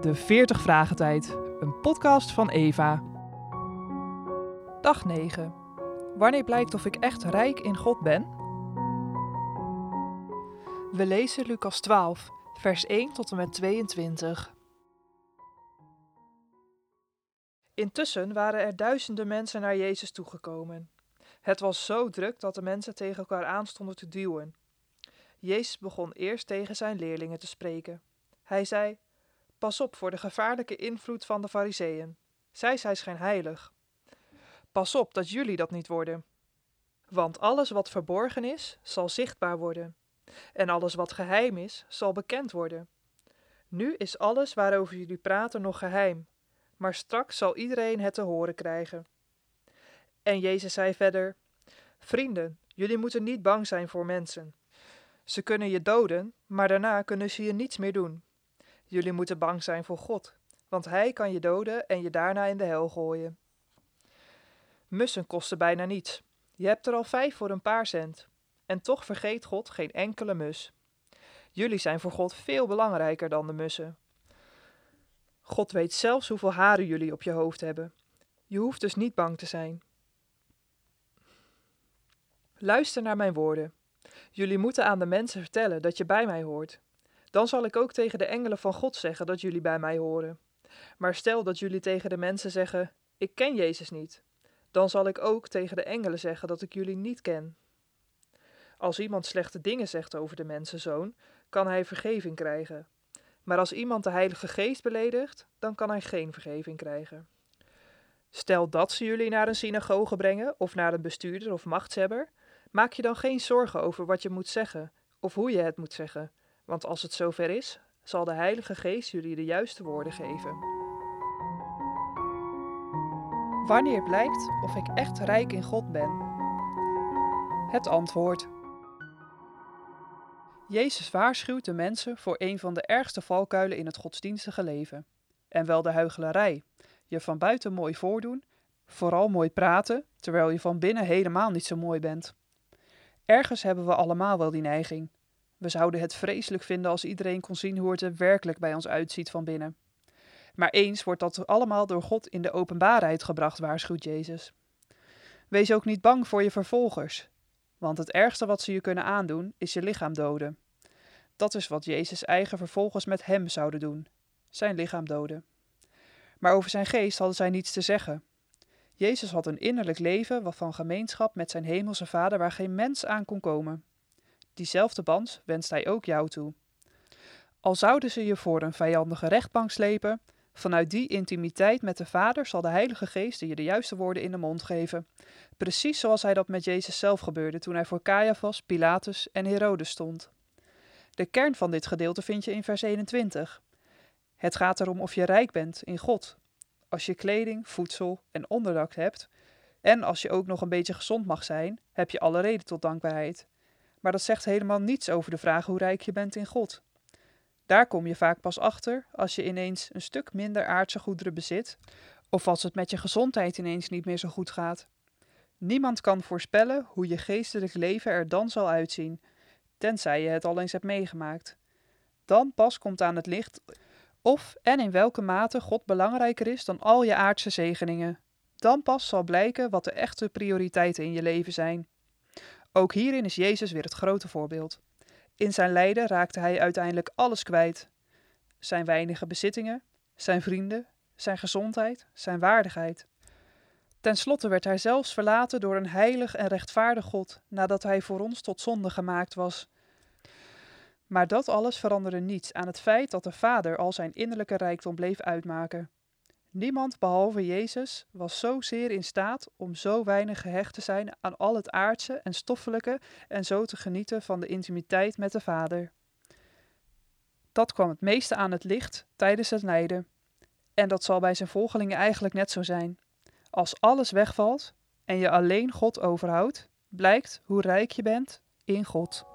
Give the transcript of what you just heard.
De 40 Vragen Tijd, een podcast van Eva. Dag 9. Wanneer blijkt of ik echt rijk in God ben? We lezen Lucas 12, vers 1 tot en met 22. Intussen waren er duizenden mensen naar Jezus toegekomen. Het was zo druk dat de mensen tegen elkaar aanstonden te duwen. Jezus begon eerst tegen zijn leerlingen te spreken. Hij zei: Pas op voor de gevaarlijke invloed van de Fariseeën. Zij zijn schijnheilig. Pas op dat jullie dat niet worden. Want alles wat verborgen is, zal zichtbaar worden. En alles wat geheim is, zal bekend worden. Nu is alles waarover jullie praten nog geheim, maar straks zal iedereen het te horen krijgen. En Jezus zei verder: Vrienden, jullie moeten niet bang zijn voor mensen. Ze kunnen je doden, maar daarna kunnen ze je niets meer doen. Jullie moeten bang zijn voor God, want Hij kan je doden en je daarna in de hel gooien. Mussen kosten bijna niets. Je hebt er al vijf voor een paar cent. En toch vergeet God geen enkele mus. Jullie zijn voor God veel belangrijker dan de mussen. God weet zelfs hoeveel haren jullie op je hoofd hebben. Je hoeft dus niet bang te zijn. Luister naar mijn woorden. Jullie moeten aan de mensen vertellen dat je bij mij hoort. Dan zal ik ook tegen de engelen van God zeggen dat jullie bij mij horen. Maar stel dat jullie tegen de mensen zeggen: Ik ken Jezus niet. Dan zal ik ook tegen de engelen zeggen dat ik jullie niet ken. Als iemand slechte dingen zegt over de mensenzoon, kan hij vergeving krijgen. Maar als iemand de Heilige Geest beledigt, dan kan hij geen vergeving krijgen. Stel dat ze jullie naar een synagoge brengen of naar een bestuurder of machtshebber, maak je dan geen zorgen over wat je moet zeggen of hoe je het moet zeggen, want als het zover is, zal de Heilige Geest jullie de juiste woorden geven. Wanneer blijkt of ik echt rijk in God ben? Het antwoord. Jezus waarschuwt de mensen voor een van de ergste valkuilen in het godsdienstige leven. En wel de huichelarij. Je van buiten mooi voordoen, vooral mooi praten, terwijl je van binnen helemaal niet zo mooi bent. Ergens hebben we allemaal wel die neiging. We zouden het vreselijk vinden als iedereen kon zien hoe het er werkelijk bij ons uitziet van binnen. Maar eens wordt dat allemaal door God in de openbaarheid gebracht, waarschuwt Jezus. Wees ook niet bang voor je vervolgers, want het ergste wat ze je kunnen aandoen is je lichaam doden. Dat is wat Jezus' eigen vervolgers met hem zouden doen: zijn lichaam doden. Maar over zijn geest hadden zij niets te zeggen. Jezus had een innerlijk leven van gemeenschap met zijn hemelse Vader waar geen mens aan kon komen. Diezelfde band wenst hij ook jou toe. Al zouden ze je voor een vijandige rechtbank slepen, vanuit die intimiteit met de Vader zal de Heilige Geest je de juiste woorden in de mond geven. Precies zoals hij dat met Jezus zelf gebeurde toen hij voor Caiaphas, Pilatus en Herodes stond. De kern van dit gedeelte vind je in vers 21. Het gaat erom of je rijk bent in God. Als je kleding, voedsel en onderdak hebt, en als je ook nog een beetje gezond mag zijn, heb je alle reden tot dankbaarheid. Maar dat zegt helemaal niets over de vraag hoe rijk je bent in God. Daar kom je vaak pas achter als je ineens een stuk minder aardse goederen bezit, of als het met je gezondheid ineens niet meer zo goed gaat. Niemand kan voorspellen hoe je geestelijk leven er dan zal uitzien, tenzij je het al eens hebt meegemaakt. Dan pas komt aan het licht of en in welke mate God belangrijker is dan al je aardse zegeningen. Dan pas zal blijken wat de echte prioriteiten in je leven zijn. Ook hierin is Jezus weer het grote voorbeeld. In zijn lijden raakte hij uiteindelijk alles kwijt: zijn weinige bezittingen, zijn vrienden, zijn gezondheid, zijn waardigheid. Ten slotte werd hij zelfs verlaten door een heilig en rechtvaardig God, nadat hij voor ons tot zonde gemaakt was. Maar dat alles veranderde niets aan het feit dat de Vader al zijn innerlijke rijkdom bleef uitmaken. Niemand behalve Jezus was zo zeer in staat om zo weinig gehecht te zijn aan al het aardse en stoffelijke en zo te genieten van de intimiteit met de Vader. Dat kwam het meeste aan het licht tijdens het lijden. En dat zal bij zijn volgelingen eigenlijk net zo zijn. Als alles wegvalt en je alleen God overhoudt, blijkt hoe rijk je bent in God.